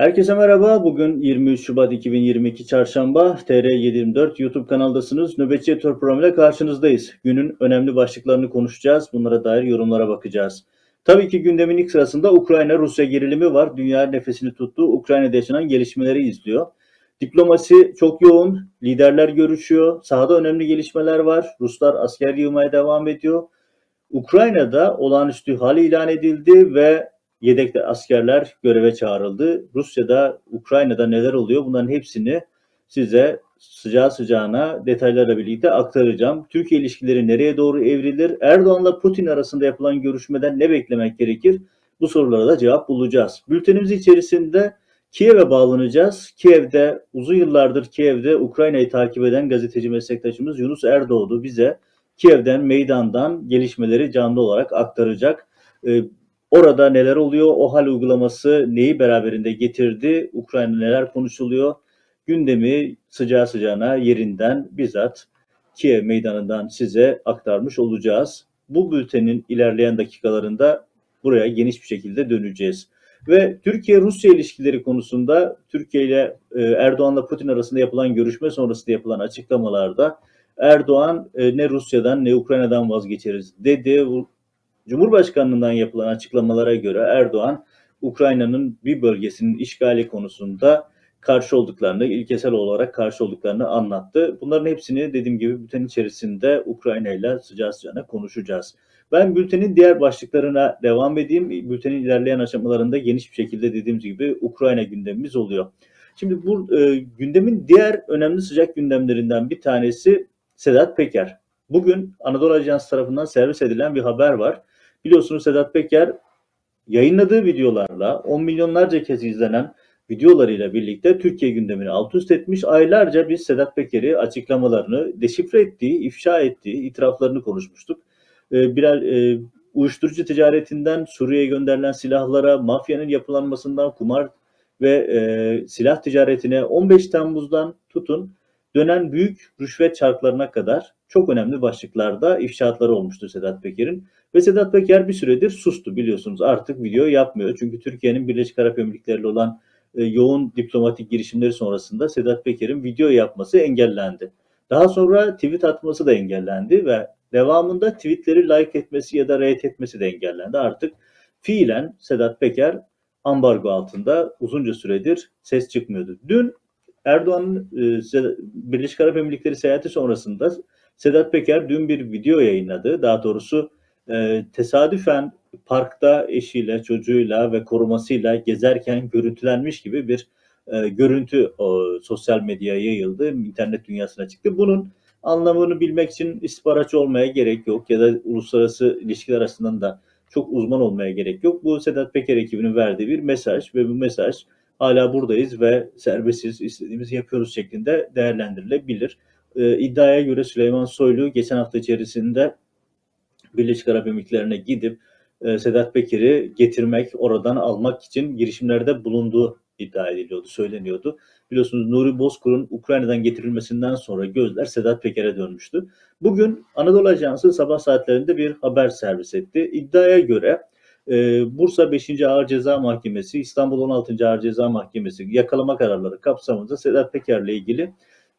Herkese merhaba. Bugün 23 Şubat 2022 Çarşamba. TR724 YouTube kanaldasınız. Nöbetçi Editör programıyla karşınızdayız. Günün önemli başlıklarını konuşacağız. Bunlara dair yorumlara bakacağız. Tabii ki gündemin ilk sırasında Ukrayna-Rusya gerilimi var. Dünya nefesini tuttu. Ukrayna'da yaşanan gelişmeleri izliyor. Diplomasi çok yoğun. Liderler görüşüyor. Sahada önemli gelişmeler var. Ruslar asker yığmaya devam ediyor. Ukrayna'da olağanüstü hal ilan edildi ve yedek askerler göreve çağrıldı. Rusya'da, Ukrayna'da neler oluyor bunların hepsini size sıcağı sıcağına detaylarla birlikte aktaracağım. Türkiye ilişkileri nereye doğru evrilir? Erdoğan'la Putin arasında yapılan görüşmeden ne beklemek gerekir? Bu sorulara da cevap bulacağız. Bültenimiz içerisinde Kiev'e bağlanacağız. Kiev'de uzun yıllardır Kiev'de Ukrayna'yı takip eden gazeteci meslektaşımız Yunus Erdoğdu bize Kiev'den, meydandan gelişmeleri canlı olarak aktaracak. Orada neler oluyor? O hal uygulaması neyi beraberinde getirdi? Ukrayna neler konuşuluyor? Gündemi sıcağı sıcağına yerinden bizzat Kiev meydanından size aktarmış olacağız. Bu bültenin ilerleyen dakikalarında buraya geniş bir şekilde döneceğiz. Ve Türkiye-Rusya ilişkileri konusunda Türkiye ile e, Erdoğan'la Putin arasında yapılan görüşme sonrasında yapılan açıklamalarda Erdoğan e, ne Rusya'dan ne Ukrayna'dan vazgeçeriz dedi. Cumhurbaşkanlığından yapılan açıklamalara göre Erdoğan, Ukrayna'nın bir bölgesinin işgali konusunda karşı olduklarını, ilkesel olarak karşı olduklarını anlattı. Bunların hepsini dediğim gibi bültenin içerisinde Ukrayna ile sıcağı sıcağına konuşacağız. Ben bültenin diğer başlıklarına devam edeyim. Bültenin ilerleyen aşamalarında geniş bir şekilde dediğimiz gibi Ukrayna gündemimiz oluyor. Şimdi bu e, gündemin diğer önemli sıcak gündemlerinden bir tanesi Sedat Peker. Bugün Anadolu Ajansı tarafından servis edilen bir haber var. Biliyorsunuz Sedat Peker yayınladığı videolarla 10 milyonlarca kez izlenen videolarıyla birlikte Türkiye gündemini alt üst etmiş. Aylarca biz Sedat Peker'i açıklamalarını deşifre ettiği, ifşa ettiği, itiraflarını konuşmuştuk. Ee, birer e, uyuşturucu ticaretinden Suriye'ye gönderilen silahlara, mafyanın yapılanmasından kumar ve e, silah ticaretine 15 Temmuz'dan tutun dönen büyük rüşvet çarklarına kadar çok önemli başlıklarda ifşaatları olmuştu Sedat Peker'in. Ve Sedat Peker bir süredir sustu biliyorsunuz artık video yapmıyor. Çünkü Türkiye'nin Birleşik Arap Emirlikleri'yle olan e, yoğun diplomatik girişimleri sonrasında Sedat Peker'in video yapması engellendi. Daha sonra tweet atması da engellendi ve devamında tweetleri like etmesi ya da rate etmesi de engellendi. Artık fiilen Sedat Peker ambargo altında uzunca süredir ses çıkmıyordu. Dün Erdoğan'ın e, Birleşik Arap Emirlikleri seyahati sonrasında Sedat Peker dün bir video yayınladı. Daha doğrusu e, tesadüfen parkta eşiyle, çocuğuyla ve korumasıyla gezerken görüntülenmiş gibi bir e, görüntü o, sosyal medyaya yayıldı, internet dünyasına çıktı. Bunun anlamını bilmek için istihbaratçı olmaya gerek yok ya da uluslararası ilişkiler arasından da çok uzman olmaya gerek yok. Bu Sedat Peker ekibinin verdiği bir mesaj ve bu mesaj hala buradayız ve serbestiz, istediğimizi yapıyoruz şeklinde değerlendirilebilir. Ee, iddiaya göre Süleyman Soylu geçen hafta içerisinde Birleşik Arap Emirlikleri'ne gidip e, Sedat Peker'i getirmek, oradan almak için girişimlerde bulunduğu iddia ediliyordu, söyleniyordu. Biliyorsunuz Nuri Bozkur'un Ukrayna'dan getirilmesinden sonra gözler Sedat Peker'e dönmüştü. Bugün Anadolu Ajansı sabah saatlerinde bir haber servis etti. İddiaya göre e, Bursa 5. Ağır Ceza Mahkemesi, İstanbul 16. Ağır Ceza Mahkemesi yakalama kararları kapsamında Sedat Peker'le ilgili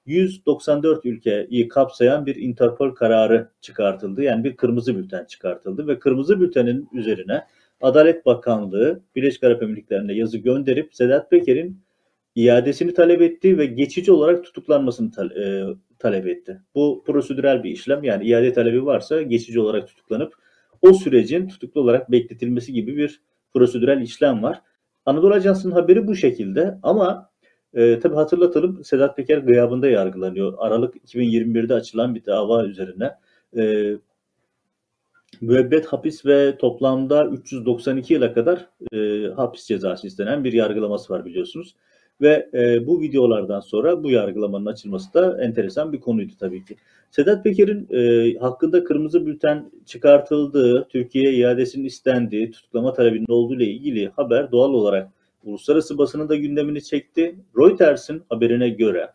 194 ülkeyi kapsayan bir Interpol kararı çıkartıldı. Yani bir kırmızı bülten çıkartıldı ve kırmızı bültenin üzerine Adalet Bakanlığı Birleşik Arap Emirlikleri'ne yazı gönderip Sedat Peker'in iadesini talep etti ve geçici olarak tutuklanmasını e, talep etti. Bu prosedürel bir işlem yani iade talebi varsa geçici olarak tutuklanıp o sürecin tutuklu olarak bekletilmesi gibi bir prosedürel işlem var. Anadolu Ajansı'nın haberi bu şekilde ama e, tabii hatırlatalım Sedat Peker gıyabında yargılanıyor. Aralık 2021'de açılan bir dava üzerine. E, müebbet hapis ve toplamda 392 yıla kadar e, hapis cezası istenen bir yargılaması var biliyorsunuz. Ve e, bu videolardan sonra bu yargılamanın açılması da enteresan bir konuydu tabii ki. Sedat Peker'in e, hakkında kırmızı bülten çıkartıldığı, Türkiye iadesinin istendiği, tutuklama talebinin olduğu ile ilgili haber doğal olarak uluslararası basının da gündemini çekti. Reuters'in haberine göre,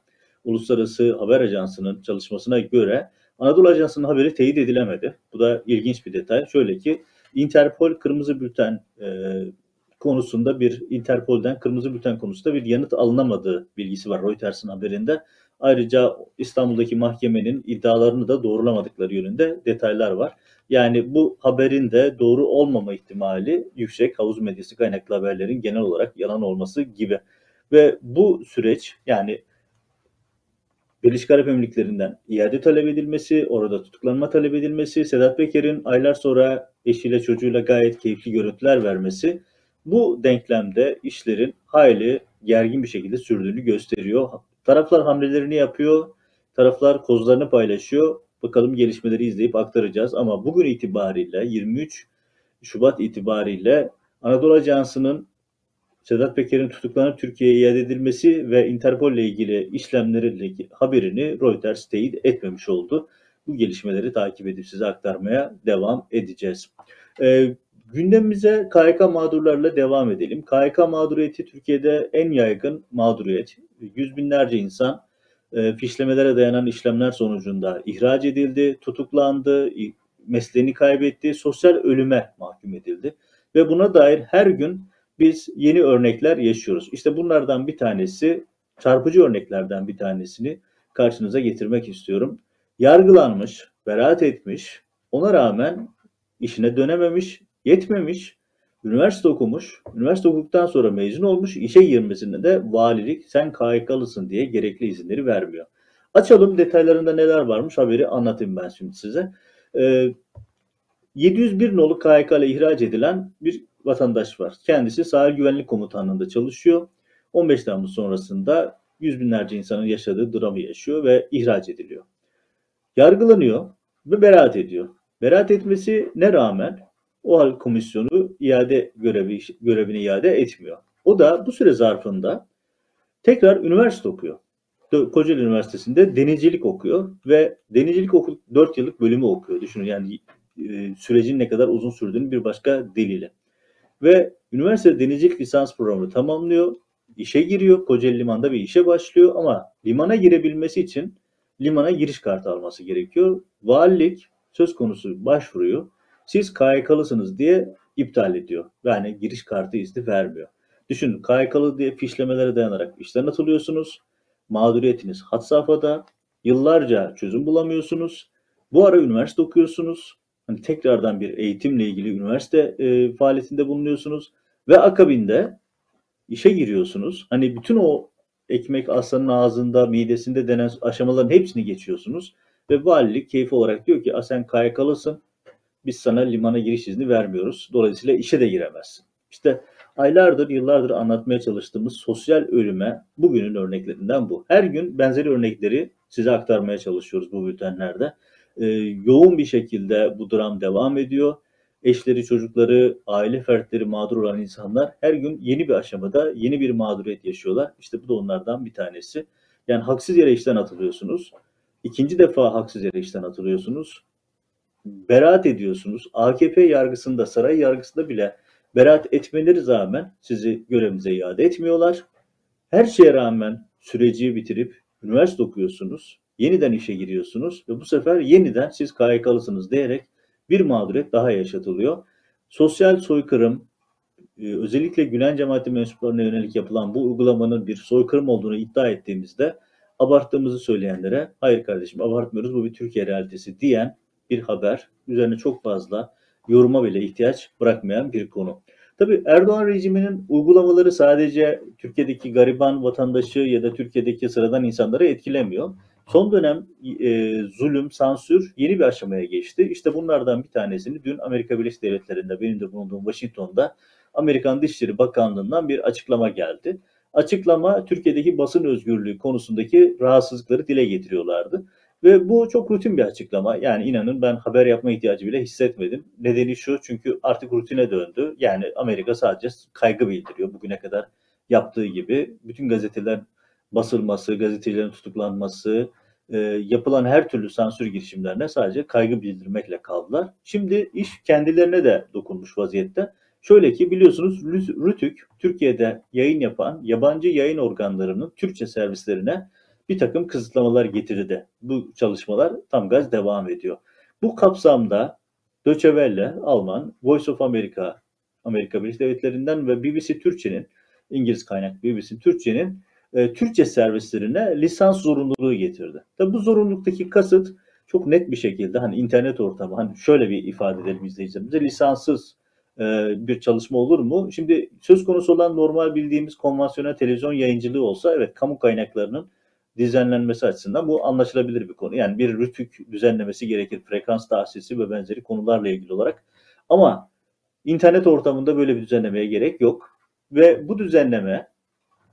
uluslararası haber ajansının çalışmasına göre Anadolu Ajansı'nın haberi teyit edilemedi. Bu da ilginç bir detay. Şöyle ki Interpol kırmızı bülten e, konusunda bir Interpol'den kırmızı bülten konusunda bir yanıt alınamadığı bilgisi var Reuters'ın haberinde. Ayrıca İstanbul'daki mahkemenin iddialarını da doğrulamadıkları yönünde detaylar var. Yani bu haberin de doğru olmama ihtimali yüksek havuz medyası kaynaklı haberlerin genel olarak yalan olması gibi. Ve bu süreç yani Birleşik Arap Emirlikleri'nden iade talep edilmesi, orada tutuklanma talep edilmesi, Sedat Peker'in aylar sonra eşiyle çocuğuyla gayet keyifli görüntüler vermesi bu denklemde işlerin hayli gergin bir şekilde sürdüğünü gösteriyor. Taraflar hamlelerini yapıyor, taraflar kozlarını paylaşıyor. Bakalım gelişmeleri izleyip aktaracağız. Ama bugün itibariyle 23 Şubat itibariyle Anadolu Ajansı'nın Sedat Peker'in tutuklanıp Türkiye'ye iade edilmesi ve Interpol ile ilgili işlemleriyle haberini Reuters teyit etmemiş oldu. Bu gelişmeleri takip edip size aktarmaya devam edeceğiz. Ee, gündemimize KYK mağdurlarla devam edelim. KYK mağduriyeti Türkiye'de en yaygın mağduriyet. Yüz binlerce insan e, fişlemelere dayanan işlemler sonucunda ihraç edildi, tutuklandı, mesleğini kaybetti, sosyal ölüme mahkum edildi. Ve buna dair her gün biz yeni örnekler yaşıyoruz. İşte bunlardan bir tanesi, çarpıcı örneklerden bir tanesini karşınıza getirmek istiyorum. Yargılanmış, beraat etmiş, ona rağmen işine dönememiş, yetmemiş, üniversite okumuş, üniversite okuduktan sonra mezun olmuş, işe girmesinde de valilik sen KYK'lısın diye gerekli izinleri vermiyor. Açalım detaylarında neler varmış haberi anlatayım ben şimdi size. Ee, 701 nolu KYK ile ihraç edilen bir vatandaş var. Kendisi sahil güvenlik komutanlığında çalışıyor. 15 Temmuz sonrasında yüz binlerce insanın yaşadığı dramı yaşıyor ve ihraç ediliyor. Yargılanıyor ve beraat ediyor. Beraat etmesi ne rağmen o hal komisyonu iade görevi görevini iade etmiyor. O da bu süre zarfında tekrar üniversite okuyor. Kocaeli Üniversitesi'nde denizcilik okuyor ve denizcilik okul 4 yıllık bölümü okuyor. Düşünün yani e, sürecin ne kadar uzun sürdüğünü bir başka delili. Ve üniversite denizcilik lisans programını tamamlıyor. işe giriyor. Kocaeli Liman'da bir işe başlıyor ama limana girebilmesi için limana giriş kartı alması gerekiyor. Valilik söz konusu başvuruyor. Siz KYK'lısınız diye iptal ediyor. Yani giriş kartı izni vermiyor. Düşünün KYK'lı diye fişlemelere dayanarak işten atılıyorsunuz. Mağduriyetiniz hat safhada. Yıllarca çözüm bulamıyorsunuz. Bu ara üniversite okuyorsunuz hani tekrardan bir eğitimle ilgili üniversite e, faaliyetinde bulunuyorsunuz ve akabinde işe giriyorsunuz. Hani bütün o ekmek aslanın ağzında, midesinde denen aşamaların hepsini geçiyorsunuz ve valilik keyfi olarak diyor ki sen KYK'lısın biz sana limana giriş izni vermiyoruz. Dolayısıyla işe de giremezsin. İşte aylardır, yıllardır anlatmaya çalıştığımız sosyal ölüme bugünün örneklerinden bu. Her gün benzeri örnekleri size aktarmaya çalışıyoruz bu bültenlerde e, yoğun bir şekilde bu dram devam ediyor. Eşleri, çocukları, aile fertleri mağdur olan insanlar her gün yeni bir aşamada yeni bir mağduriyet yaşıyorlar. İşte bu da onlardan bir tanesi. Yani haksız yere işten atılıyorsunuz. İkinci defa haksız yere işten atılıyorsunuz. Beraat ediyorsunuz. AKP yargısında, saray yargısında bile beraat etmeleri rağmen sizi görevinize iade etmiyorlar. Her şeye rağmen süreci bitirip üniversite okuyorsunuz yeniden işe giriyorsunuz ve bu sefer yeniden siz KYK'lısınız diyerek bir mağduriyet daha yaşatılıyor. Sosyal soykırım, e, özellikle Gülen cemaati mensuplarına yönelik yapılan bu uygulamanın bir soykırım olduğunu iddia ettiğimizde abarttığımızı söyleyenlere hayır kardeşim abartmıyoruz bu bir Türkiye realitesi diyen bir haber. Üzerine çok fazla yoruma bile ihtiyaç bırakmayan bir konu. Tabii Erdoğan rejiminin uygulamaları sadece Türkiye'deki gariban vatandaşı ya da Türkiye'deki sıradan insanları etkilemiyor. Son dönem e, zulüm, sansür yeni bir aşamaya geçti. İşte bunlardan bir tanesini dün Amerika Birleşik Devletleri'nde, benim de bulunduğum Washington'da Amerikan Dışişleri Bakanlığı'ndan bir açıklama geldi. Açıklama Türkiye'deki basın özgürlüğü konusundaki rahatsızlıkları dile getiriyorlardı. Ve bu çok rutin bir açıklama. Yani inanın ben haber yapma ihtiyacı bile hissetmedim. Nedeni şu çünkü artık rutine döndü. Yani Amerika sadece kaygı bildiriyor. Bugüne kadar yaptığı gibi bütün gazeteler basılması, gazetecilerin tutuklanması, e, yapılan her türlü sansür girişimlerine sadece kaygı bildirmekle kaldılar. Şimdi iş kendilerine de dokunmuş vaziyette. Şöyle ki biliyorsunuz Rütük Türkiye'de yayın yapan yabancı yayın organlarının Türkçe servislerine bir takım kısıtlamalar getirdi. Bu çalışmalar tam gaz devam ediyor. Bu kapsamda Deutsche Welle, Alman, Voice of America, Amerika Birleşik Devletleri'nden ve BBC Türkçe'nin, İngiliz kaynak BBC Türkçe'nin e, Türkçe servislerine lisans zorunluluğu getirdi. Tabi bu zorunluluktaki kasıt çok net bir şekilde hani internet ortamı, hani şöyle bir ifade edelim izleyicilerimize, lisanssız e, bir çalışma olur mu? Şimdi söz konusu olan normal bildiğimiz konvansiyonel televizyon yayıncılığı olsa evet kamu kaynaklarının düzenlenmesi açısından bu anlaşılabilir bir konu. Yani bir rütük düzenlemesi gerekir, frekans tahsisi ve benzeri konularla ilgili olarak. Ama internet ortamında böyle bir düzenlemeye gerek yok. Ve bu düzenleme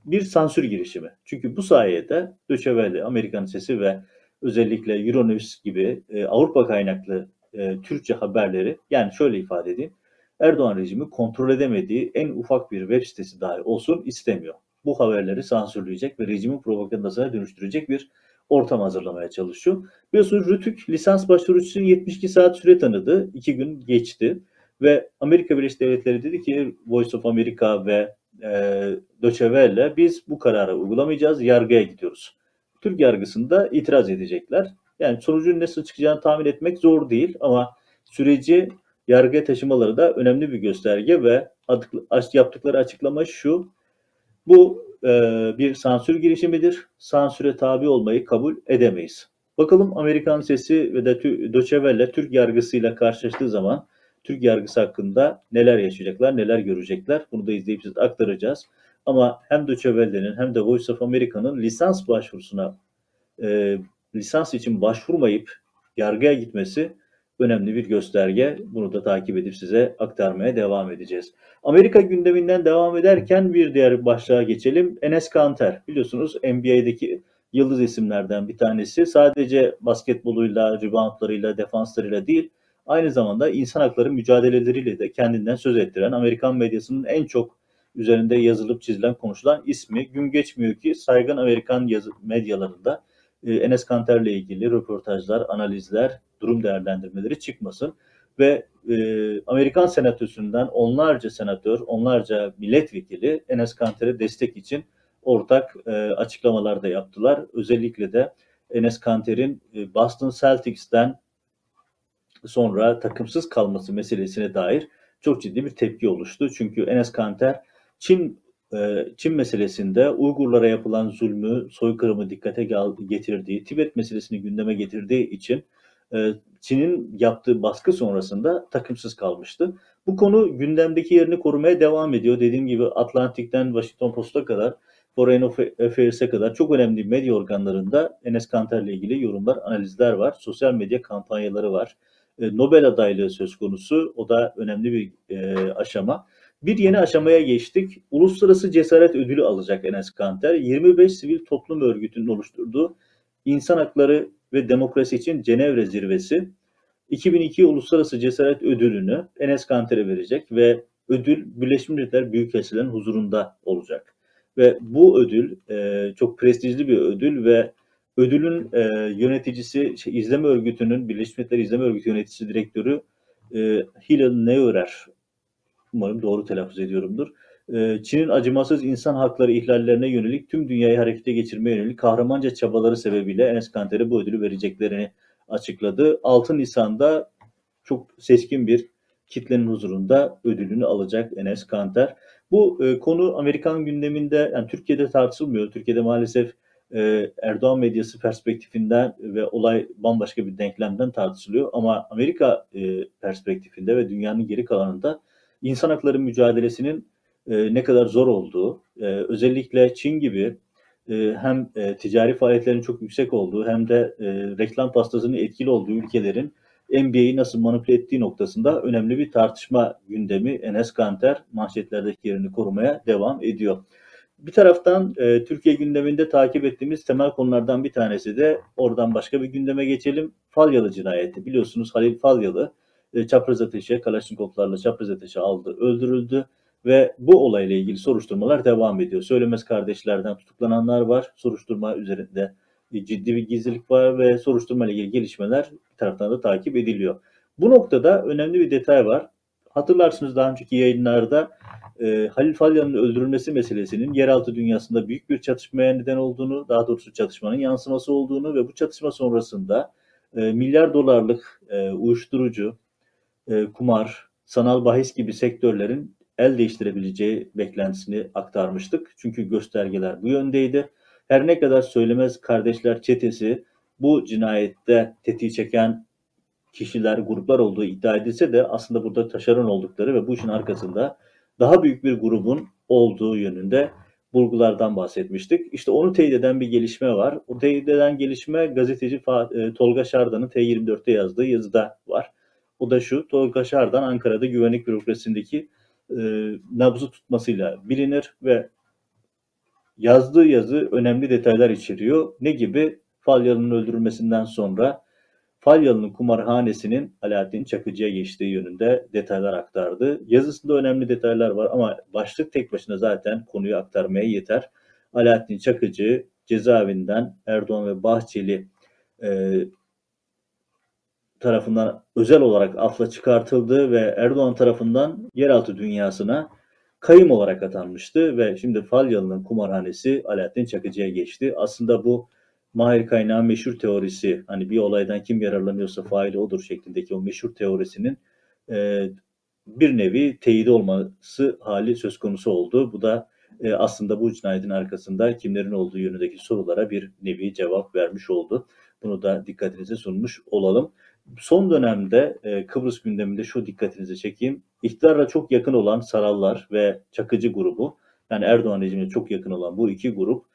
bir sansür girişimi. Çünkü bu sayede Deutsche Amerikan Sesi ve özellikle Euronews gibi e, Avrupa kaynaklı e, Türkçe haberleri yani şöyle ifade edeyim. Erdoğan rejimi kontrol edemediği en ufak bir web sitesi dahi olsun istemiyor. Bu haberleri sansürleyecek ve rejimin propagandasına dönüştürecek bir ortam hazırlamaya çalışıyor. Biliyorsunuz Rütük lisans başvurusu 72 saat süre tanıdı. 2 gün geçti. Ve Amerika Birleşik Devletleri dedi ki Voice of America ve e, Welle biz bu kararı uygulamayacağız, yargıya gidiyoruz. Türk yargısında itiraz edecekler. Yani sonucun nasıl çıkacağını tahmin etmek zor değil ama süreci yargıya taşımaları da önemli bir gösterge ve yaptıkları açıklama şu. Bu e, bir sansür girişimidir. Sansüre tabi olmayı kabul edemeyiz. Bakalım Amerikan Sesi ve de Deutsche Türk yargısıyla karşılaştığı zaman Türk yargısı hakkında neler yaşayacaklar, neler görecekler. Bunu da izleyip size aktaracağız. Ama hem Deutsche hem de Voice of America'nın lisans başvurusuna e, lisans için başvurmayıp yargıya gitmesi önemli bir gösterge. Bunu da takip edip size aktarmaya devam edeceğiz. Amerika gündeminden devam ederken bir diğer başlığa geçelim. Enes Kanter biliyorsunuz NBA'deki yıldız isimlerden bir tanesi. Sadece basketboluyla, reboundlarıyla, defanslarıyla değil aynı zamanda insan hakları mücadeleleriyle de kendinden söz ettiren Amerikan medyasının en çok üzerinde yazılıp çizilen konuşulan ismi gün geçmiyor ki saygın Amerikan yazı, medyalarında e, Enes Kanter'le ilgili röportajlar, analizler, durum değerlendirmeleri çıkmasın ve e, Amerikan senatosundan onlarca senatör, onlarca milletvekili Enes Kanter'e destek için ortak e, açıklamalar da yaptılar. Özellikle de Enes Kanter'in e, Boston Celtics'ten sonra takımsız kalması meselesine dair çok ciddi bir tepki oluştu. Çünkü Enes Kanter Çin e, Çin meselesinde Uygurlara yapılan zulmü, soykırımı dikkate getirdiği, Tibet meselesini gündeme getirdiği için Çin'in yaptığı baskı sonrasında takımsız kalmıştı. Bu konu gündemdeki yerini korumaya devam ediyor. Dediğim gibi Atlantik'ten Washington Post'a kadar, Foreign Affairs'e kadar çok önemli medya organlarında Enes Kanter'le ilgili yorumlar, analizler var. Sosyal medya kampanyaları var. E, Nobel adaylığı söz konusu. O da önemli bir e, aşama. Bir yeni aşamaya geçtik. Uluslararası Cesaret Ödülü alacak Enes Kanter. 25 sivil toplum örgütünün oluşturduğu İnsan Hakları ve Demokrasi için Cenevre Zirvesi 2002 Uluslararası Cesaret Ödülünü Enes Kanter'e verecek ve ödül Birleşmiş Milletler Büyükelçilerin huzurunda olacak. Ve bu ödül e, çok prestijli bir ödül ve ödülün e, yöneticisi, şey, izleme örgütünün, Birleşmiş Milletler İzleme Örgütü yöneticisi direktörü e, Hillel Neurer umarım doğru telaffuz ediyorumdur. Ee, Çin'in acımasız insan hakları ihlallerine yönelik tüm dünyayı harekete geçirmeye yönelik kahramanca çabaları sebebiyle Enes Kanter'e bu ödülü vereceklerini açıkladı. 6 Nisan'da çok seçkin bir kitlenin huzurunda ödülünü alacak Enes Kanter. Bu e, konu Amerikan gündeminde, yani Türkiye'de tartışılmıyor. Türkiye'de maalesef e, Erdoğan medyası perspektifinden ve olay bambaşka bir denklemden tartışılıyor. Ama Amerika e, perspektifinde ve dünyanın geri kalanında insan hakları mücadelesinin e, ne kadar zor olduğu, e, özellikle Çin gibi e, hem e, ticari faaliyetlerin çok yüksek olduğu hem de e, reklam pastasının etkili olduğu ülkelerin NBA'yi nasıl manipüle ettiği noktasında önemli bir tartışma gündemi. Enes Kanter manşetlerdeki yerini korumaya devam ediyor. Bir taraftan e, Türkiye gündeminde takip ettiğimiz temel konulardan bir tanesi de oradan başka bir gündeme geçelim. Falyalı cinayeti. Biliyorsunuz Halil Falyalı e, çapraz ateşe, Kalaşnikovlarla çapraz ateşe aldı, öldürüldü ve bu olayla ilgili soruşturmalar devam ediyor. Söylemez kardeşlerden tutuklananlar var. Soruşturma üzerinde ciddi bir gizlilik var ve soruşturma ile ilgili gelişmeler bir taraftan da takip ediliyor. Bu noktada önemli bir detay var. Hatırlarsınız daha önceki yayınlarda e, Halil Falyan'ın öldürülmesi meselesinin yeraltı dünyasında büyük bir çatışmaya neden olduğunu, daha doğrusu çatışmanın yansıması olduğunu ve bu çatışma sonrasında e, milyar dolarlık e, uyuşturucu, e, kumar, sanal bahis gibi sektörlerin el değiştirebileceği beklentisini aktarmıştık. Çünkü göstergeler bu yöndeydi. Her ne kadar söylemez kardeşler çetesi bu cinayette tetiği çeken kişiler, gruplar olduğu iddia edilse de aslında burada taşeron oldukları ve bu işin arkasında daha büyük bir grubun olduğu yönünde bulgulardan bahsetmiştik. İşte onu teyit eden bir gelişme var. O teyit eden gelişme gazeteci e, Tolga Şardan'ın T24'te yazdığı yazıda var. O da şu, Tolga Şardan Ankara'da güvenlik bürokrasisindeki e, nabzı tutmasıyla bilinir ve yazdığı yazı önemli detaylar içeriyor. Ne gibi? Falyalı'nın öldürülmesinden sonra Falyalı'nın kumarhanesinin Alaaddin Çakıcı'ya geçtiği yönünde detaylar aktardı. Yazısında önemli detaylar var ama başlık tek başına zaten konuyu aktarmaya yeter. Alaaddin Çakıcı cezaevinden Erdoğan ve Bahçeli e, tarafından özel olarak afla çıkartıldı ve Erdoğan tarafından yeraltı dünyasına kayım olarak atanmıştı ve şimdi Falyalı'nın kumarhanesi Alaaddin Çakıcı'ya geçti. Aslında bu Mahir Kaynağı meşhur teorisi hani bir olaydan kim yararlanıyorsa faili odur şeklindeki o meşhur teorisinin e, bir nevi teyidi olması hali söz konusu oldu. Bu da e, aslında bu cinayetin arkasında kimlerin olduğu yönündeki sorulara bir nevi cevap vermiş oldu. Bunu da dikkatinize sunmuş olalım. Son dönemde e, Kıbrıs gündeminde şu dikkatinizi çekeyim. İktidarla çok yakın olan Sarallar ve Çakıcı grubu yani Erdoğan rejimine çok yakın olan bu iki grup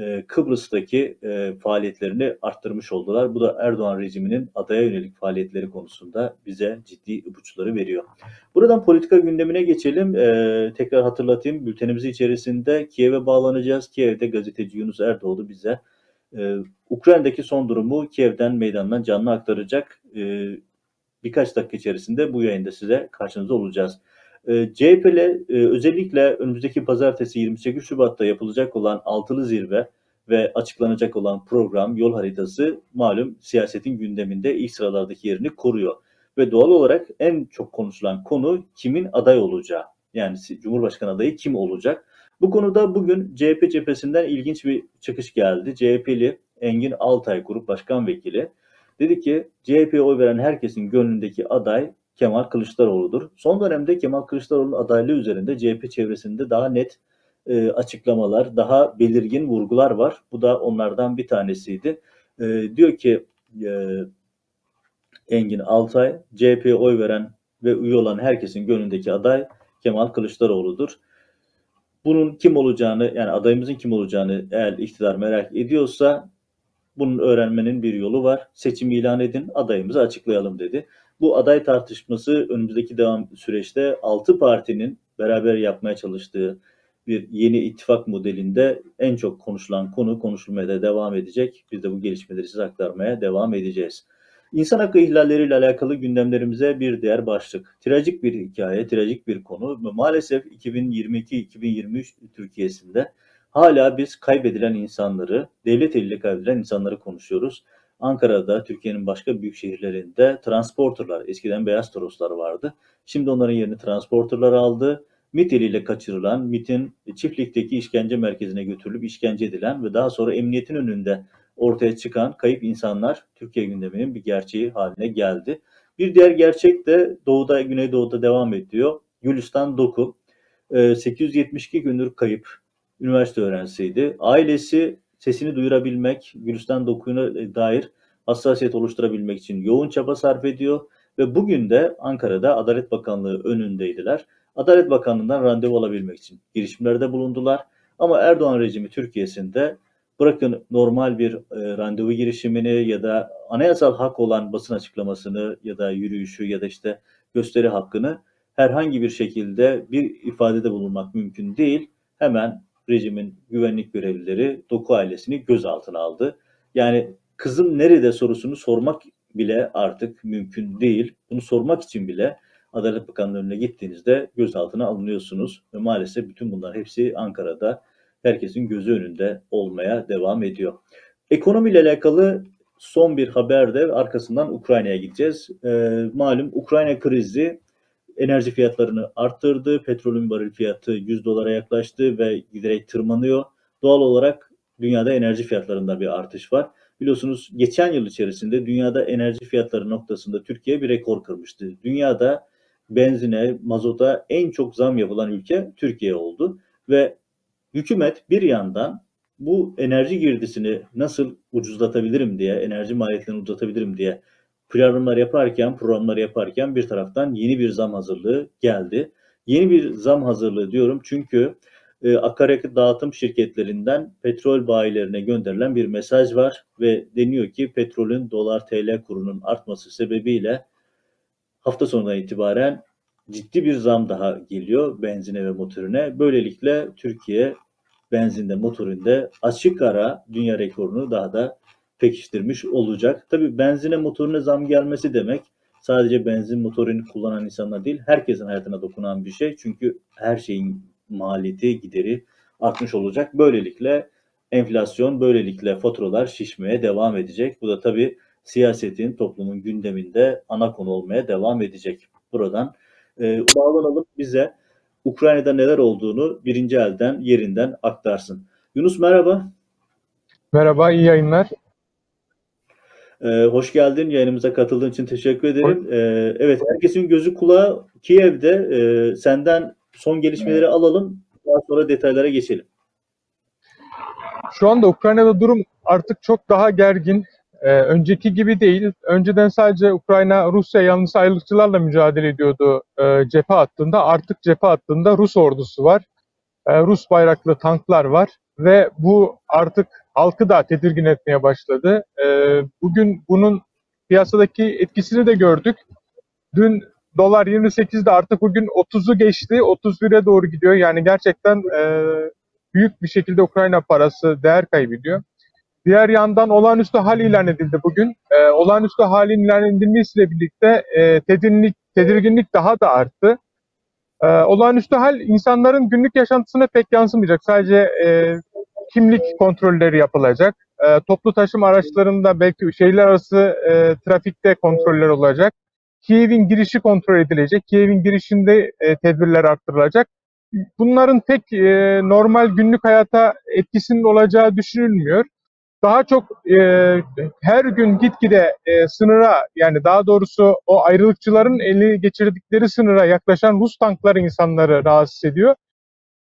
e, Kıbrıs'taki e, faaliyetlerini arttırmış oldular. Bu da Erdoğan rejiminin adaya yönelik faaliyetleri konusunda bize ciddi ipuçları veriyor. Buradan politika gündemine geçelim. E, tekrar hatırlatayım. Bültenimizi içerisinde Kiev'e bağlanacağız. Kiev'de gazeteci Yunus Erdoğdu bize Ukrayna'daki son durumu Kiev'den meydandan canlı aktaracak. birkaç dakika içerisinde bu yayında size karşınızda olacağız. E, CHP'le e, özellikle önümüzdeki pazartesi 28 Şubat'ta yapılacak olan altılı zirve ve açıklanacak olan program, yol haritası malum siyasetin gündeminde ilk sıralardaki yerini koruyor. Ve doğal olarak en çok konuşulan konu kimin aday olacağı. Yani Cumhurbaşkanı adayı kim olacak? Bu konuda bugün CHP cephesinden ilginç bir çıkış geldi. CHP'li Engin Altay Grup Başkan Vekili dedi ki CHP'ye oy veren herkesin gönlündeki aday Kemal Kılıçdaroğlu'dur. Son dönemde Kemal Kılıçdaroğlu'nun adaylığı üzerinde CHP çevresinde daha net e, açıklamalar, daha belirgin vurgular var. Bu da onlardan bir tanesiydi. E, diyor ki e, Engin Altay, CHP'ye oy veren ve üye olan herkesin gönlündeki aday Kemal Kılıçdaroğlu'dur. Bunun kim olacağını yani adayımızın kim olacağını eğer iktidar merak ediyorsa bunun öğrenmenin bir yolu var. Seçim ilan edin, adayımızı açıklayalım dedi. Bu aday tartışması önümüzdeki devam süreçte 6 partinin beraber yapmaya çalıştığı bir yeni ittifak modelinde en çok konuşulan konu konuşulmaya da devam edecek. Biz de bu gelişmeleri size aktarmaya devam edeceğiz. İnsan hakkı ihlalleriyle alakalı gündemlerimize bir diğer başlık. Trajik bir hikaye, trajik bir konu. Maalesef 2022-2023 Türkiye'sinde hala biz kaybedilen insanları, devlet eliyle kaybedilen insanları konuşuyoruz. Ankara'da, Türkiye'nin başka büyük şehirlerinde transporterlar, eskiden beyaz toroslar vardı. Şimdi onların yerini transporterlar aldı. MIT eliyle kaçırılan, MIT'in çiftlikteki işkence merkezine götürülüp işkence edilen ve daha sonra emniyetin önünde ortaya çıkan kayıp insanlar Türkiye gündeminin bir gerçeği haline geldi. Bir diğer gerçek de doğuda, güneydoğuda devam ediyor. Gülistan Doku, 872 gündür kayıp üniversite öğrencisiydi. Ailesi sesini duyurabilmek, Gülistan dokuyuna dair hassasiyet oluşturabilmek için yoğun çaba sarf ediyor ve bugün de Ankara'da Adalet Bakanlığı önündeydiler. Adalet Bakanlığı'ndan randevu alabilmek için girişimlerde bulundular. Ama Erdoğan rejimi Türkiye'sinde bırakın normal bir e, randevu girişimini ya da anayasal hak olan basın açıklamasını ya da yürüyüşü ya da işte gösteri hakkını herhangi bir şekilde bir ifadede bulunmak mümkün değil. Hemen rejimin güvenlik görevlileri Doku ailesini gözaltına aldı. Yani kızım nerede sorusunu sormak bile artık mümkün değil. Bunu sormak için bile Adalet Bakanlığı'na gittiğinizde gözaltına alınıyorsunuz. Ve maalesef bütün bunlar hepsi Ankara'da herkesin gözü önünde olmaya devam ediyor. Ekonomiyle alakalı son bir haber de arkasından Ukrayna'ya gideceğiz. Ee, malum Ukrayna krizi enerji fiyatlarını arttırdı. Petrolün varil fiyatı 100 dolara yaklaştı ve giderek tırmanıyor. Doğal olarak dünyada enerji fiyatlarında bir artış var. Biliyorsunuz geçen yıl içerisinde dünyada enerji fiyatları noktasında Türkiye bir rekor kırmıştı. Dünyada benzine, mazota en çok zam yapılan ülke Türkiye oldu ve hükümet bir yandan bu enerji girdisini nasıl ucuzlatabilirim diye, enerji maliyetlerini ucuzlatabilirim diye planlar yaparken, programlar yaparken bir taraftan yeni bir zam hazırlığı geldi. Yeni bir zam hazırlığı diyorum çünkü e, akaryakıt dağıtım şirketlerinden petrol bayilerine gönderilen bir mesaj var ve deniyor ki petrolün dolar TL kurunun artması sebebiyle hafta sonundan itibaren ciddi bir zam daha geliyor benzine ve motorine. Böylelikle Türkiye benzinde, motorinde açık ara dünya rekorunu daha da pekiştirmiş olacak. Tabii benzine motoruna zam gelmesi demek sadece benzin motorunu kullanan insanlar değil, herkesin hayatına dokunan bir şey. Çünkü her şeyin maliyeti, gideri artmış olacak. Böylelikle enflasyon, böylelikle faturalar şişmeye devam edecek. Bu da tabii siyasetin, toplumun gündeminde ana konu olmaya devam edecek. Buradan e, bağlanalım bize Ukrayna'da neler olduğunu birinci elden, yerinden aktarsın. Yunus merhaba. Merhaba, iyi yayınlar. Ee, hoş geldin. Yayınımıza katıldığın için teşekkür ederim. Ee, evet, herkesin gözü kulağı Kiev'de. Ee, senden son gelişmeleri alalım. Daha sonra detaylara geçelim. Şu anda Ukrayna'da durum artık çok daha gergin. Ee, önceki gibi değil. Önceden sadece Ukrayna Rusya yanlısı ayrılıkçılarla mücadele ediyordu e, cephe hattında. Artık cephe hattında Rus ordusu var. E, Rus bayraklı tanklar var ve bu artık halkı da tedirgin etmeye başladı. E, bugün bunun piyasadaki etkisini de gördük. Dün dolar 28'de artık bugün 30'u geçti. 31'e doğru gidiyor. Yani gerçekten e, büyük bir şekilde Ukrayna parası değer kaybediyor. Diğer yandan olağanüstü hal ilan edildi bugün. E, olağanüstü halin ilan edilmesiyle birlikte e, tedirginlik, tedirginlik daha da arttı. E, olağanüstü hal insanların günlük yaşantısına pek yansımayacak. Sadece e, kimlik kontrolleri yapılacak. E, toplu taşıma araçlarında belki şehirler arası e, trafikte kontroller olacak. Kiev'in girişi kontrol edilecek. Kiev'in girişinde e, tedbirler arttırılacak. Bunların pek e, normal günlük hayata etkisinin olacağı düşünülmüyor. Daha çok e, her gün gitgide e, sınıra yani daha doğrusu o ayrılıkçıların eli geçirdikleri sınıra yaklaşan Rus tankları insanları rahatsız ediyor.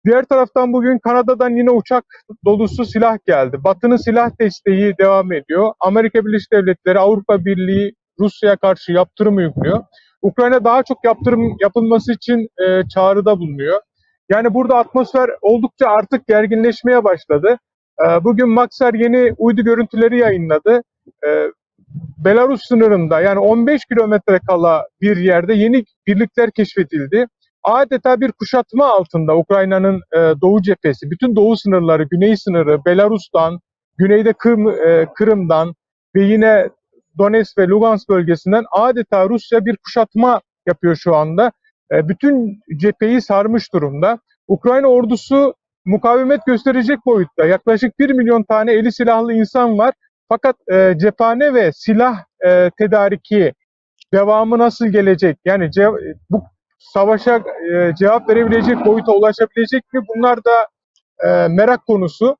Diğer taraftan bugün Kanada'dan yine uçak dolusu silah geldi. Batı'nın silah desteği devam ediyor. Amerika Birleşik Devletleri, Avrupa Birliği Rusya'ya karşı yaptırım uyguluyor. Ukrayna daha çok yaptırım yapılması için e, çağrıda bulunuyor. Yani burada atmosfer oldukça artık gerginleşmeye başladı. E, bugün Maxar yeni uydu görüntüleri yayınladı. E, Belarus sınırında yani 15 kilometre kala bir yerde yeni birlikler keşfedildi. Adeta bir kuşatma altında Ukrayna'nın e, doğu cephesi, bütün doğu sınırları, güney sınırı, Belarus'tan, güneyde Kırım, e, Kırım'dan ve yine Donetsk ve Lugansk bölgesinden adeta Rusya bir kuşatma yapıyor şu anda. E, bütün cepheyi sarmış durumda. Ukrayna ordusu mukavemet gösterecek boyutta. Yaklaşık 1 milyon tane eli silahlı insan var. Fakat e, cephane ve silah e, tedariki devamı nasıl gelecek? Yani ce- bu savaşa e, cevap verebilecek boyuta ulaşabilecek mi? Bunlar da e, merak konusu.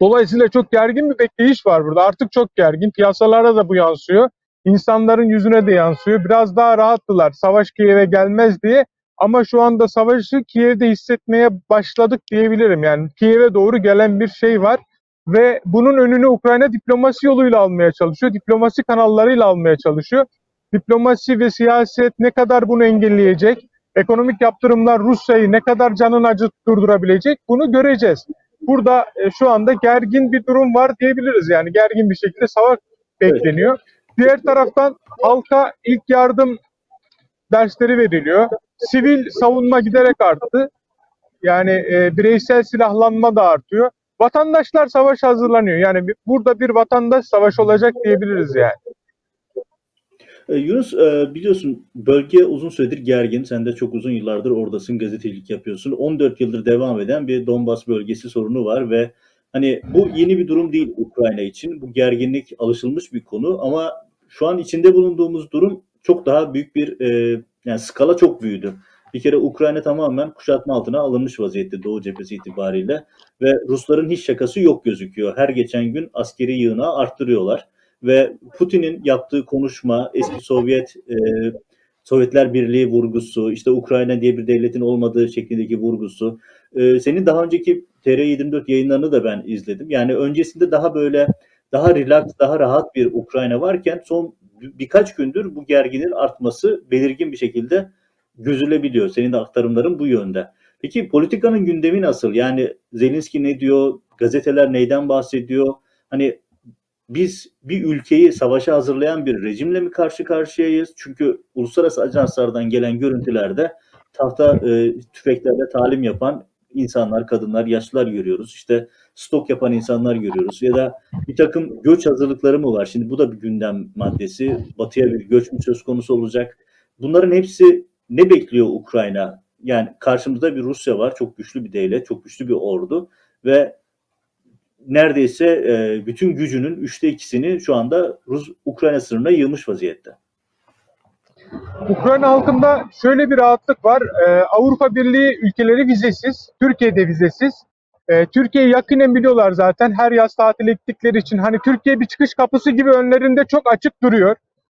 Dolayısıyla çok gergin bir bekleyiş var burada. Artık çok gergin. Piyasalara da bu yansıyor. İnsanların yüzüne de yansıyor. Biraz daha rahattılar. Savaş Kiev'e gelmez diye. Ama şu anda savaşı Kiev'de hissetmeye başladık diyebilirim. Yani Kiev'e doğru gelen bir şey var. Ve bunun önünü Ukrayna diplomasi yoluyla almaya çalışıyor. Diplomasi kanallarıyla almaya çalışıyor. Diplomasi ve siyaset ne kadar bunu engelleyecek? Ekonomik yaptırımlar Rusya'yı ne kadar canın acı durdurabilecek? Bunu göreceğiz. Burada e, şu anda gergin bir durum var diyebiliriz. Yani gergin bir şekilde savaş bekleniyor. Diğer taraftan halka ilk yardım dersleri veriliyor. Sivil savunma giderek arttı. Yani e, bireysel silahlanma da artıyor. Vatandaşlar savaş hazırlanıyor. Yani burada bir vatandaş savaşı olacak diyebiliriz yani. Ee, Yunus e, biliyorsun bölge uzun süredir gergin. Sen de çok uzun yıllardır oradasın, gazetecilik yapıyorsun. 14 yıldır devam eden bir Donbas bölgesi sorunu var ve hani bu yeni bir durum değil Ukrayna için. Bu gerginlik alışılmış bir konu ama şu an içinde bulunduğumuz durum çok daha büyük bir e, yani skala çok büyüdü. Bir kere Ukrayna tamamen kuşatma altına alınmış vaziyette Doğu cephesi itibariyle ve Rusların hiç şakası yok gözüküyor. Her geçen gün askeri yığınağı arttırıyorlar ve Putin'in yaptığı konuşma eski Sovyet e, Sovyetler Birliği vurgusu, işte Ukrayna diye bir devletin olmadığı şeklindeki vurgusu. Ee, senin daha önceki TR24 yayınlarını da ben izledim. Yani öncesinde daha böyle daha relax, daha rahat bir Ukrayna varken son birkaç gündür bu gerginin artması belirgin bir şekilde gözülebiliyor. Senin de aktarımların bu yönde. Peki politikanın gündemi nasıl? Yani Zelenski ne diyor? Gazeteler neyden bahsediyor? Hani biz bir ülkeyi savaşa hazırlayan bir rejimle mi karşı karşıyayız? Çünkü uluslararası ajanslardan gelen görüntülerde tahta e, tüfeklerle talim yapan insanlar, kadınlar, yaşlılar görüyoruz. İşte stok yapan insanlar görüyoruz. Ya da bir takım göç hazırlıkları mı var? Şimdi bu da bir gündem maddesi. Batıya bir göç mü söz konusu olacak? Bunların hepsi ne bekliyor Ukrayna? Yani karşımızda bir Rusya var. Çok güçlü bir devlet, çok güçlü bir ordu ve neredeyse e, bütün gücünün üçte ikisini şu anda Rus Ukrayna sınırına yığmış vaziyette. Ukrayna halkında şöyle bir rahatlık var. Ee, Avrupa Birliği ülkeleri vizesiz, Türkiye'de vizesiz. Ee, Türkiye'yi yakinen biliyorlar zaten. Her yaz tatil ettikleri için hani Türkiye bir çıkış kapısı gibi önlerinde çok açık duruyor.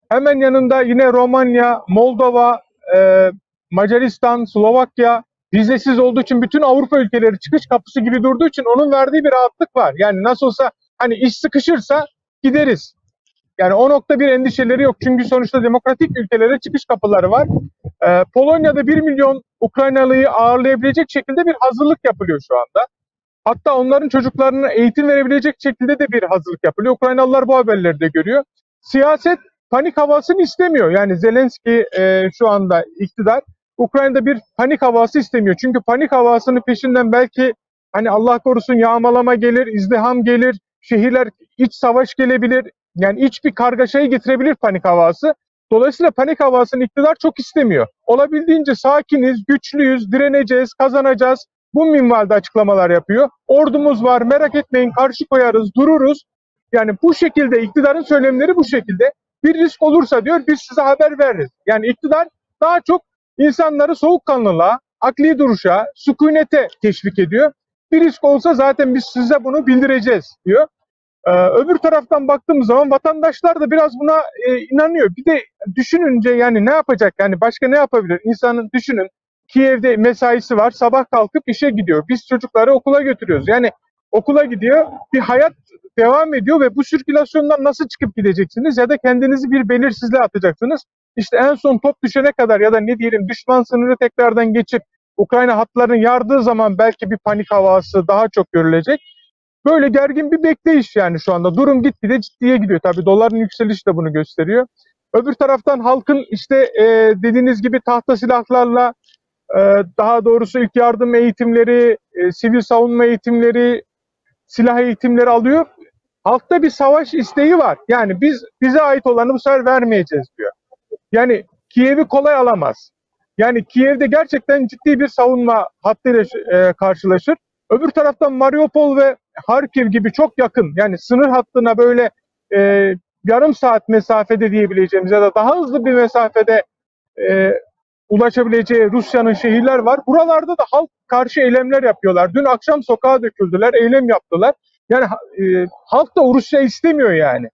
Hemen yanında yine Romanya, Moldova, e, Macaristan, Slovakya vizesiz olduğu için bütün Avrupa ülkeleri çıkış kapısı gibi durduğu için onun verdiği bir rahatlık var. Yani nasıl olsa hani iş sıkışırsa gideriz. Yani o nokta bir endişeleri yok. Çünkü sonuçta demokratik ülkelere çıkış kapıları var. Ee, Polonya'da 1 milyon Ukraynalıyı ağırlayabilecek şekilde bir hazırlık yapılıyor şu anda. Hatta onların çocuklarına eğitim verebilecek şekilde de bir hazırlık yapılıyor. Ukraynalılar bu haberleri de görüyor. Siyaset panik havasını istemiyor. Yani Zelenski e, şu anda iktidar Ukrayna'da bir panik havası istemiyor. Çünkü panik havasının peşinden belki hani Allah korusun yağmalama gelir, izdiham gelir, şehirler iç savaş gelebilir. Yani iç bir kargaşayı getirebilir panik havası. Dolayısıyla panik havasını iktidar çok istemiyor. Olabildiğince sakiniz, güçlüyüz, direneceğiz, kazanacağız. Bu minvalde açıklamalar yapıyor. Ordumuz var, merak etmeyin karşı koyarız, dururuz. Yani bu şekilde iktidarın söylemleri bu şekilde. Bir risk olursa diyor biz size haber veririz. Yani iktidar daha çok insanları soğukkanlılığa, akli duruşa, sükunete teşvik ediyor. Bir risk olsa zaten biz size bunu bildireceğiz diyor. Ee, öbür taraftan baktığımız zaman vatandaşlar da biraz buna e, inanıyor. Bir de düşününce yani ne yapacak? Yani başka ne yapabilir? İnsanın düşünün Kiev'de mesaisi var. Sabah kalkıp işe gidiyor. Biz çocukları okula götürüyoruz. Yani okula gidiyor. Bir hayat devam ediyor ve bu sirkülasyondan nasıl çıkıp gideceksiniz ya da kendinizi bir belirsizliğe atacaksınız. İşte en son top düşene kadar ya da ne diyelim düşman sınırı tekrardan geçip Ukrayna hatlarını yardığı zaman belki bir panik havası daha çok görülecek. Böyle gergin bir bekleyiş yani şu anda. Durum gitgide ciddiye gidiyor. Tabii doların yükselişi de bunu gösteriyor. Öbür taraftan halkın işte e, dediğiniz gibi tahta silahlarla e, daha doğrusu ilk yardım eğitimleri, e, sivil savunma eğitimleri, silah eğitimleri alıyor. Halkta bir savaş isteği var. Yani biz bize ait olanı bu sefer vermeyeceğiz diyor. Yani Kiev'i kolay alamaz. Yani Kiev'de gerçekten ciddi bir savunma hattıyla e, karşılaşır. Öbür taraftan Mariupol ve Harkiv gibi çok yakın yani sınır hattına böyle e, yarım saat mesafede diyebileceğimiz ya da daha hızlı bir mesafede e, ulaşabileceği Rusya'nın şehirler var. Buralarda da halk karşı eylemler yapıyorlar. Dün akşam sokağa döküldüler, eylem yaptılar. Yani e, halk da Rusya istemiyor yani.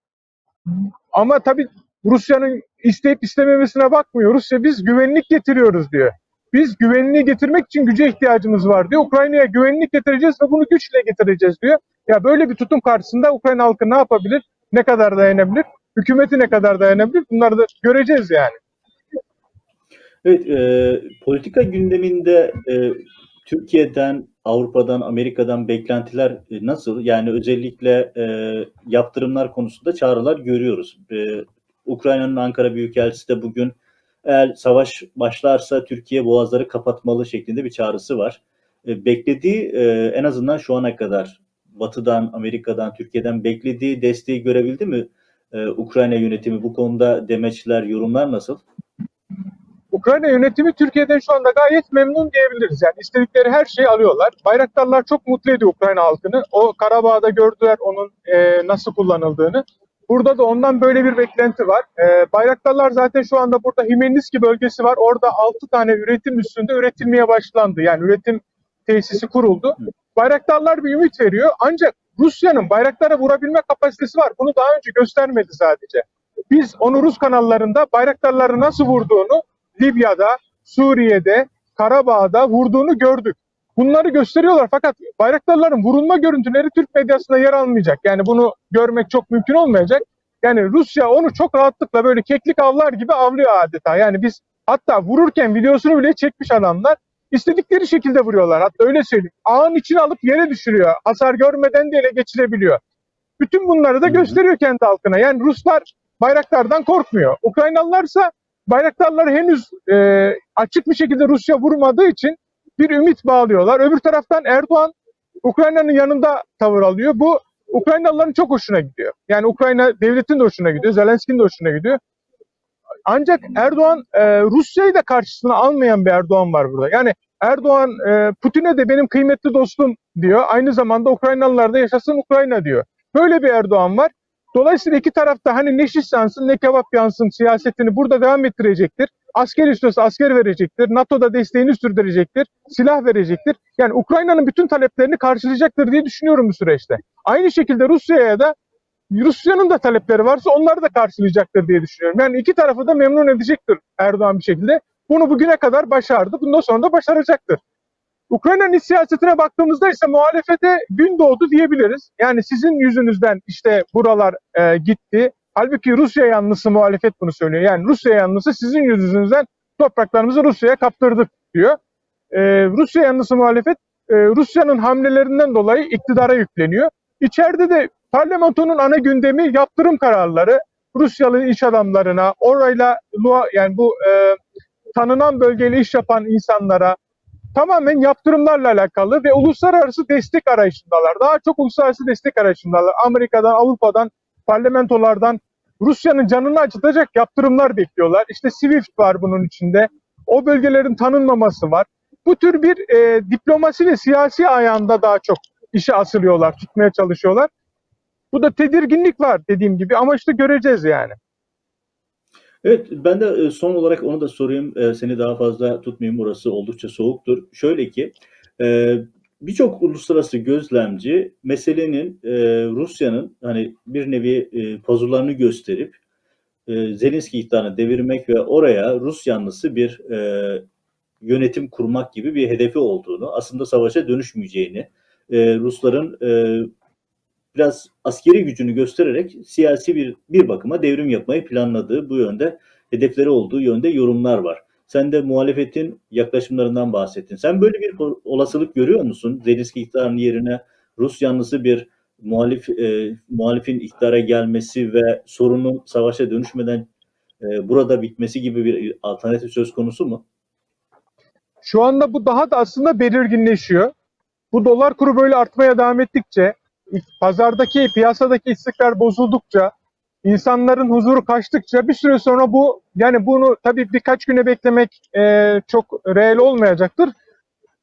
Ama tabii Rusya'nın isteyip istememesine bakmıyor. Rusya biz güvenlik getiriyoruz diyor. Biz güvenliği getirmek için güce ihtiyacımız var diyor. Ukrayna'ya güvenlik getireceğiz ve bunu güçle getireceğiz diyor. Ya böyle bir tutum karşısında Ukrayna halkı ne yapabilir? Ne kadar dayanabilir? Hükümeti ne kadar dayanabilir? Bunları da göreceğiz yani. Evet, e, politika gündeminde e, Türkiye'den, Avrupa'dan, Amerika'dan beklentiler e, nasıl? Yani özellikle e, yaptırımlar konusunda çağrılar görüyoruz. E, Ukrayna'nın Ankara Büyükelçisi de bugün eğer savaş başlarsa Türkiye boğazları kapatmalı şeklinde bir çağrısı var. E, beklediği e, en azından şu ana kadar Batı'dan, Amerika'dan, Türkiye'den beklediği desteği görebildi mi? E, Ukrayna yönetimi bu konuda demeçler, yorumlar nasıl? Ukrayna yönetimi Türkiye'den şu anda gayet memnun diyebiliriz. Yani istedikleri her şeyi alıyorlar. Bayraktarlar çok mutlu ediyor Ukrayna halkını. O Karabağ'da gördüler onun e, nasıl kullanıldığını. Burada da ondan böyle bir beklenti var. E, bayraktarlar zaten şu anda burada Himelniski bölgesi var. Orada 6 tane üretim üstünde üretilmeye başlandı. Yani üretim tesisi kuruldu. Bayraktarlar bir ümit veriyor. Ancak Rusya'nın bayraktara vurabilme kapasitesi var. Bunu daha önce göstermedi sadece. Biz onu Rus kanallarında bayraktarları nasıl vurduğunu Libya'da, Suriye'de, Karabağ'da vurduğunu gördük. Bunları gösteriyorlar fakat bayraktarların vurulma görüntüleri Türk medyasında yer almayacak. Yani bunu görmek çok mümkün olmayacak. Yani Rusya onu çok rahatlıkla böyle keklik avlar gibi avlıyor adeta. Yani biz hatta vururken videosunu bile çekmiş adamlar. İstedikleri şekilde vuruyorlar. Hatta öyle söyleyeyim. Ağın içine alıp yere düşürüyor. Hasar görmeden de ele geçirebiliyor. Bütün bunları da gösteriyor kendi halkına. Yani Ruslar bayraktardan korkmuyor. Ukraynalılarsa bayraktarları henüz e, açık bir şekilde Rusya vurmadığı için bir ümit bağlıyorlar. Öbür taraftan Erdoğan Ukrayna'nın yanında tavır alıyor. Bu Ukraynalıların çok hoşuna gidiyor. Yani Ukrayna devletin de hoşuna gidiyor. Zelenski'nin de hoşuna gidiyor. Ancak Erdoğan e, Rusya'yı da karşısına almayan bir Erdoğan var burada. Yani Erdoğan e, Putin'e de benim kıymetli dostum diyor. Aynı zamanda Ukraynalılar da yaşasın Ukrayna diyor. Böyle bir Erdoğan var. Dolayısıyla iki tarafta hani ne şiş yansın ne kebap yansın siyasetini burada devam ettirecektir. Asker istiyorsa asker verecektir. NATO'da desteğini sürdürecektir. Silah verecektir. Yani Ukrayna'nın bütün taleplerini karşılayacaktır diye düşünüyorum bu süreçte. Aynı şekilde Rusya'ya da Rusya'nın da talepleri varsa onları da karşılayacaktır diye düşünüyorum. Yani iki tarafı da memnun edecektir Erdoğan bir şekilde. Bunu bugüne kadar başardı. Bundan sonra da başaracaktır. Ukrayna'nın iç siyasetine baktığımızda ise muhalefete gün doğdu diyebiliriz. Yani sizin yüzünüzden işte buralar e, gitti. Halbuki Rusya yanlısı muhalefet bunu söylüyor. Yani Rusya yanlısı sizin yüzünüzden topraklarımızı Rusya'ya kaptırdık diyor. E, Rusya yanlısı muhalefet e, Rusya'nın hamlelerinden dolayı iktidara yükleniyor. İçeride de parlamentonun ana gündemi yaptırım kararları. Rusyalı iş adamlarına, orayla yani bu e, tanınan bölgeyle iş yapan insanlara tamamen yaptırımlarla alakalı ve uluslararası destek arayışındalar. Daha çok uluslararası destek arayışındalar. Amerika'dan, Avrupa'dan, parlamentolardan Rusya'nın canını acıtacak yaptırımlar bekliyorlar. İşte SWIFT var bunun içinde. O bölgelerin tanınmaması var. Bu tür bir e, diplomasi ve siyasi ayağında daha çok işe asılıyorlar, tutmaya çalışıyorlar. Bu da tedirginlik var dediğim gibi ama işte göreceğiz yani. Evet, ben de e, son olarak onu da sorayım. E, Seni daha fazla tutmayayım. Orası oldukça soğuktur. Şöyle ki, e, birçok uluslararası gözlemci meselenin e, Rusya'nın hani bir nevi e, pazurlarını gösterip e, Zelenski iktidarını devirmek ve oraya Rus yanlısı bir e, yönetim kurmak gibi bir hedefi olduğunu, aslında savaşa dönüşmeyeceğini, e, Rusların e, biraz askeri gücünü göstererek siyasi bir bir bakıma devrim yapmayı planladığı bu yönde hedefleri olduğu yönde yorumlar var. Sen de muhalefetin yaklaşımlarından bahsettin. Sen böyle bir olasılık görüyor musun? Zelenski iktidarının yerine Rus yanlısı bir muhalif e, muhalifin iktidara gelmesi ve sorunun savaşa dönüşmeden e, burada bitmesi gibi bir alternatif söz konusu mu? Şu anda bu daha da aslında belirginleşiyor. Bu dolar kuru böyle artmaya devam ettikçe, pazardaki, piyasadaki istikrar bozuldukça, insanların huzuru kaçtıkça bir süre sonra bu yani bunu tabii birkaç güne beklemek e, çok reel olmayacaktır.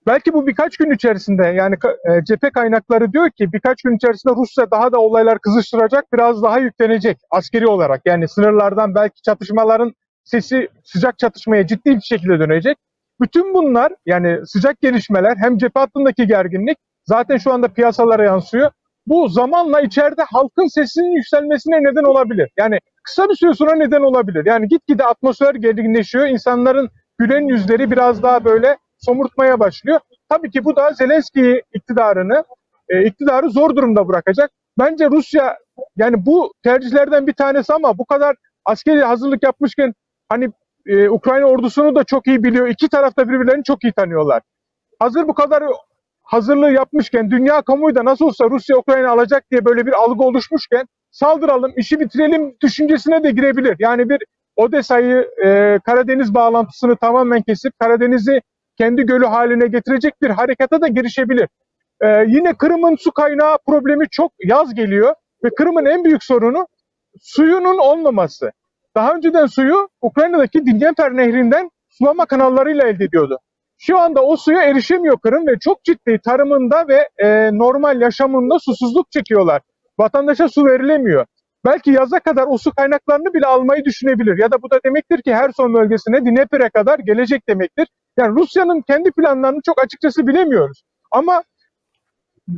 Belki bu birkaç gün içerisinde yani e, cephe kaynakları diyor ki birkaç gün içerisinde Rusya daha da olaylar kızıştıracak, biraz daha yüklenecek askeri olarak. Yani sınırlardan belki çatışmaların sesi sıcak çatışmaya ciddi bir şekilde dönecek. Bütün bunlar yani sıcak gelişmeler hem cephe hattındaki gerginlik zaten şu anda piyasalara yansıyor. Bu zamanla içeride halkın sesinin yükselmesine neden olabilir. Yani kısa bir süre sonra neden olabilir. Yani gitgide atmosfer gerginleşiyor. İnsanların gülen yüzleri biraz daha böyle somurtmaya başlıyor. Tabii ki bu da Zelenski iktidarını, e, iktidarı zor durumda bırakacak. Bence Rusya yani bu tercihlerden bir tanesi ama bu kadar askeri hazırlık yapmışken hani e, Ukrayna ordusunu da çok iyi biliyor. İki tarafta birbirlerini çok iyi tanıyorlar. Hazır bu kadar hazırlığı yapmışken dünya kamuoyu da nasıl olsa Rusya Ukrayna alacak diye böyle bir algı oluşmuşken saldıralım, işi bitirelim düşüncesine de girebilir. Yani bir Odessa'yı e, Karadeniz bağlantısını tamamen kesip Karadeniz'i kendi gölü haline getirecek bir harekata da girişebilir. E, yine Kırım'ın su kaynağı problemi çok yaz geliyor ve Kırım'ın en büyük sorunu suyunun olmaması. Daha önceden suyu Ukrayna'daki Dnyeper nehrinden sulama kanallarıyla elde ediyordu. Şu anda o suya erişemiyor Kırım ve çok ciddi tarımında ve e, normal yaşamında susuzluk çekiyorlar. Vatandaşa su verilemiyor. Belki yaza kadar o su kaynaklarını bile almayı düşünebilir. Ya da bu da demektir ki her son bölgesine Dnieper'e kadar gelecek demektir. Yani Rusya'nın kendi planlarını çok açıkçası bilemiyoruz. Ama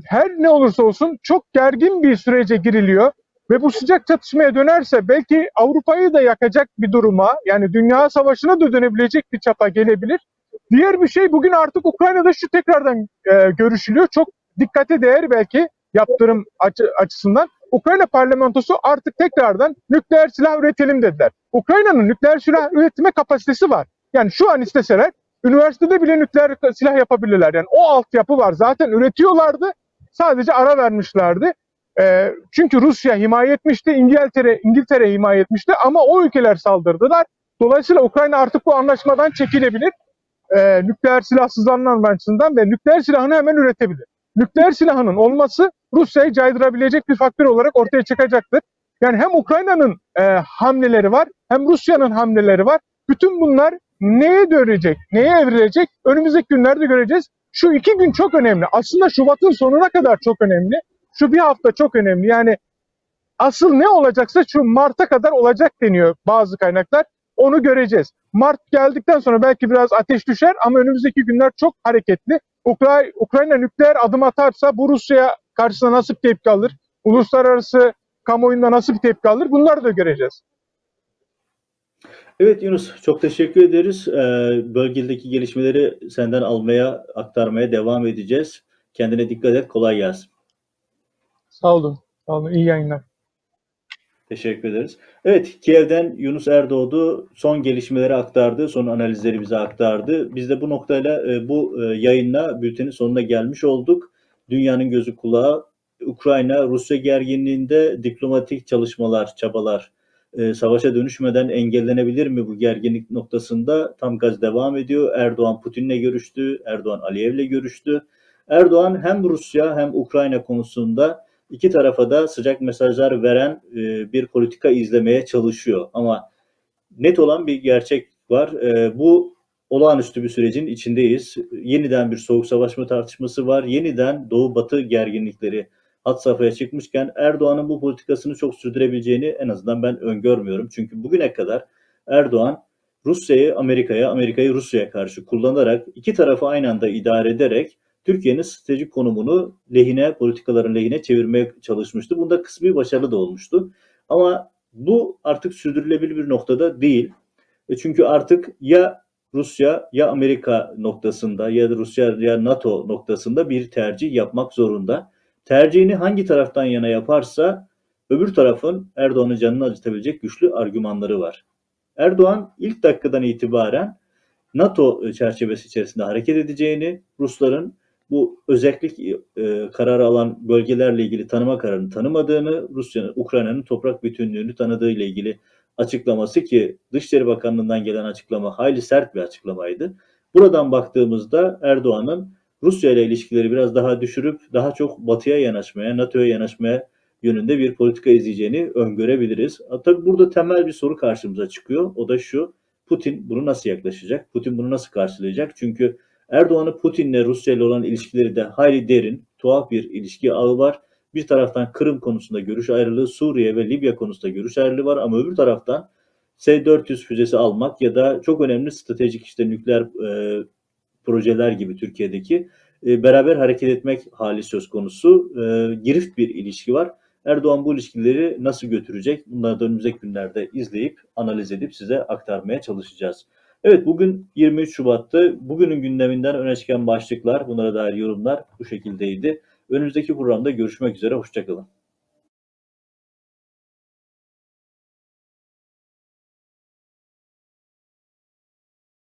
her ne olursa olsun çok gergin bir sürece giriliyor. ve bu sıcak çatışmaya dönerse belki Avrupa'yı da yakacak bir duruma yani dünya savaşına da dönebilecek bir çapa gelebilir. Diğer bir şey bugün artık Ukrayna'da şu tekrardan e, görüşülüyor. Çok dikkate değer belki yaptırım açı, açısından. Ukrayna parlamentosu artık tekrardan nükleer silah üretelim dediler. Ukrayna'nın nükleer silah üretme kapasitesi var. Yani şu an isteseler üniversitede bile nükleer silah yapabilirler. Yani o altyapı var. Zaten üretiyorlardı. Sadece ara vermişlerdi. E, çünkü Rusya himaye etmişti, İngiltere İngiltere himaye etmişti ama o ülkeler saldırdılar. Dolayısıyla Ukrayna artık bu anlaşmadan çekilebilir. E, nükleer silahsızlanma açısından ve nükleer silahını hemen üretebilir. Nükleer silahının olması Rusya'yı caydırabilecek bir faktör olarak ortaya çıkacaktır. Yani hem Ukrayna'nın e, hamleleri var hem Rusya'nın hamleleri var. Bütün bunlar neye dönecek, neye evrilecek önümüzdeki günlerde göreceğiz. Şu iki gün çok önemli. Aslında Şubat'ın sonuna kadar çok önemli. Şu bir hafta çok önemli. Yani asıl ne olacaksa şu Mart'a kadar olacak deniyor bazı kaynaklar. Onu göreceğiz. Mart geldikten sonra belki biraz ateş düşer ama önümüzdeki günler çok hareketli. Ukra- Ukrayna nükleer adım atarsa bu Rusya karşısında nasıl bir tepki alır? Uluslararası kamuoyunda nasıl bir tepki alır? Bunları da göreceğiz. Evet Yunus, çok teşekkür ederiz. Ee, bölgedeki gelişmeleri senden almaya, aktarmaya devam edeceğiz. Kendine dikkat et, kolay gelsin. Sağ olun. Sağ olun. İyi yayınlar. Teşekkür ederiz. Evet, Kiev'den Yunus Erdoğdu son gelişmeleri aktardı, son analizleri bize aktardı. Biz de bu noktayla e, bu e, yayınla bültenin sonuna gelmiş olduk. Dünyanın gözü kulağı Ukrayna-Rusya gerginliğinde diplomatik çalışmalar, çabalar e, savaşa dönüşmeden engellenebilir mi bu gerginlik noktasında tam gaz devam ediyor. Erdoğan Putin'le görüştü, Erdoğan Aliyev'le görüştü. Erdoğan hem Rusya hem Ukrayna konusunda iki tarafa da sıcak mesajlar veren e, bir politika izlemeye çalışıyor. Ama net olan bir gerçek var. E, bu olağanüstü bir sürecin içindeyiz. Yeniden bir soğuk savaş mı tartışması var. Yeniden Doğu-Batı gerginlikleri hat safhaya çıkmışken Erdoğan'ın bu politikasını çok sürdürebileceğini en azından ben öngörmüyorum. Çünkü bugüne kadar Erdoğan Rusya'yı Amerika'ya, Amerika'yı Rusya'ya karşı kullanarak iki tarafı aynı anda idare ederek Türkiye'nin stratejik konumunu lehine, politikaların lehine çevirmeye çalışmıştı. Bunda kısmi başarılı da olmuştu. Ama bu artık sürdürülebilir bir noktada değil. E çünkü artık ya Rusya ya Amerika noktasında ya da Rusya ya NATO noktasında bir tercih yapmak zorunda. Tercihini hangi taraftan yana yaparsa öbür tarafın Erdoğan'ın canını acıtabilecek güçlü argümanları var. Erdoğan ilk dakikadan itibaren NATO çerçevesi içerisinde hareket edeceğini, Rusların bu özellik e, kararı alan bölgelerle ilgili tanıma kararını tanımadığını, Rusya'nın Ukrayna'nın toprak bütünlüğünü tanıdığı ile ilgili açıklaması ki Dışişleri Bakanlığı'ndan gelen açıklama hayli sert bir açıklamaydı. Buradan baktığımızda Erdoğan'ın Rusya ile ilişkileri biraz daha düşürüp daha çok batıya yanaşmaya, NATO'ya yanaşmaya yönünde bir politika izleyeceğini öngörebiliriz. Tabii burada temel bir soru karşımıza çıkıyor. O da şu. Putin bunu nasıl yaklaşacak? Putin bunu nasıl karşılayacak? Çünkü Erdoğan'ın Putin'le Rusya ile olan ilişkileri de hayli derin, tuhaf bir ilişki ağı var. Bir taraftan Kırım konusunda görüş ayrılığı, Suriye ve Libya konusunda görüş ayrılığı var ama öbür taraftan S-400 füzesi almak ya da çok önemli stratejik işte nükleer e, projeler gibi Türkiye'deki e, beraber hareket etmek hali söz konusu. E, girift bir ilişki var. Erdoğan bu ilişkileri nasıl götürecek? Bunları da önümüzdeki günlerde izleyip, analiz edip size aktarmaya çalışacağız. Evet bugün 23 Şubat'tı. Bugünün gündeminden öne çıkan başlıklar, bunlara dair yorumlar bu şekildeydi. Önümüzdeki programda görüşmek üzere, hoşçakalın.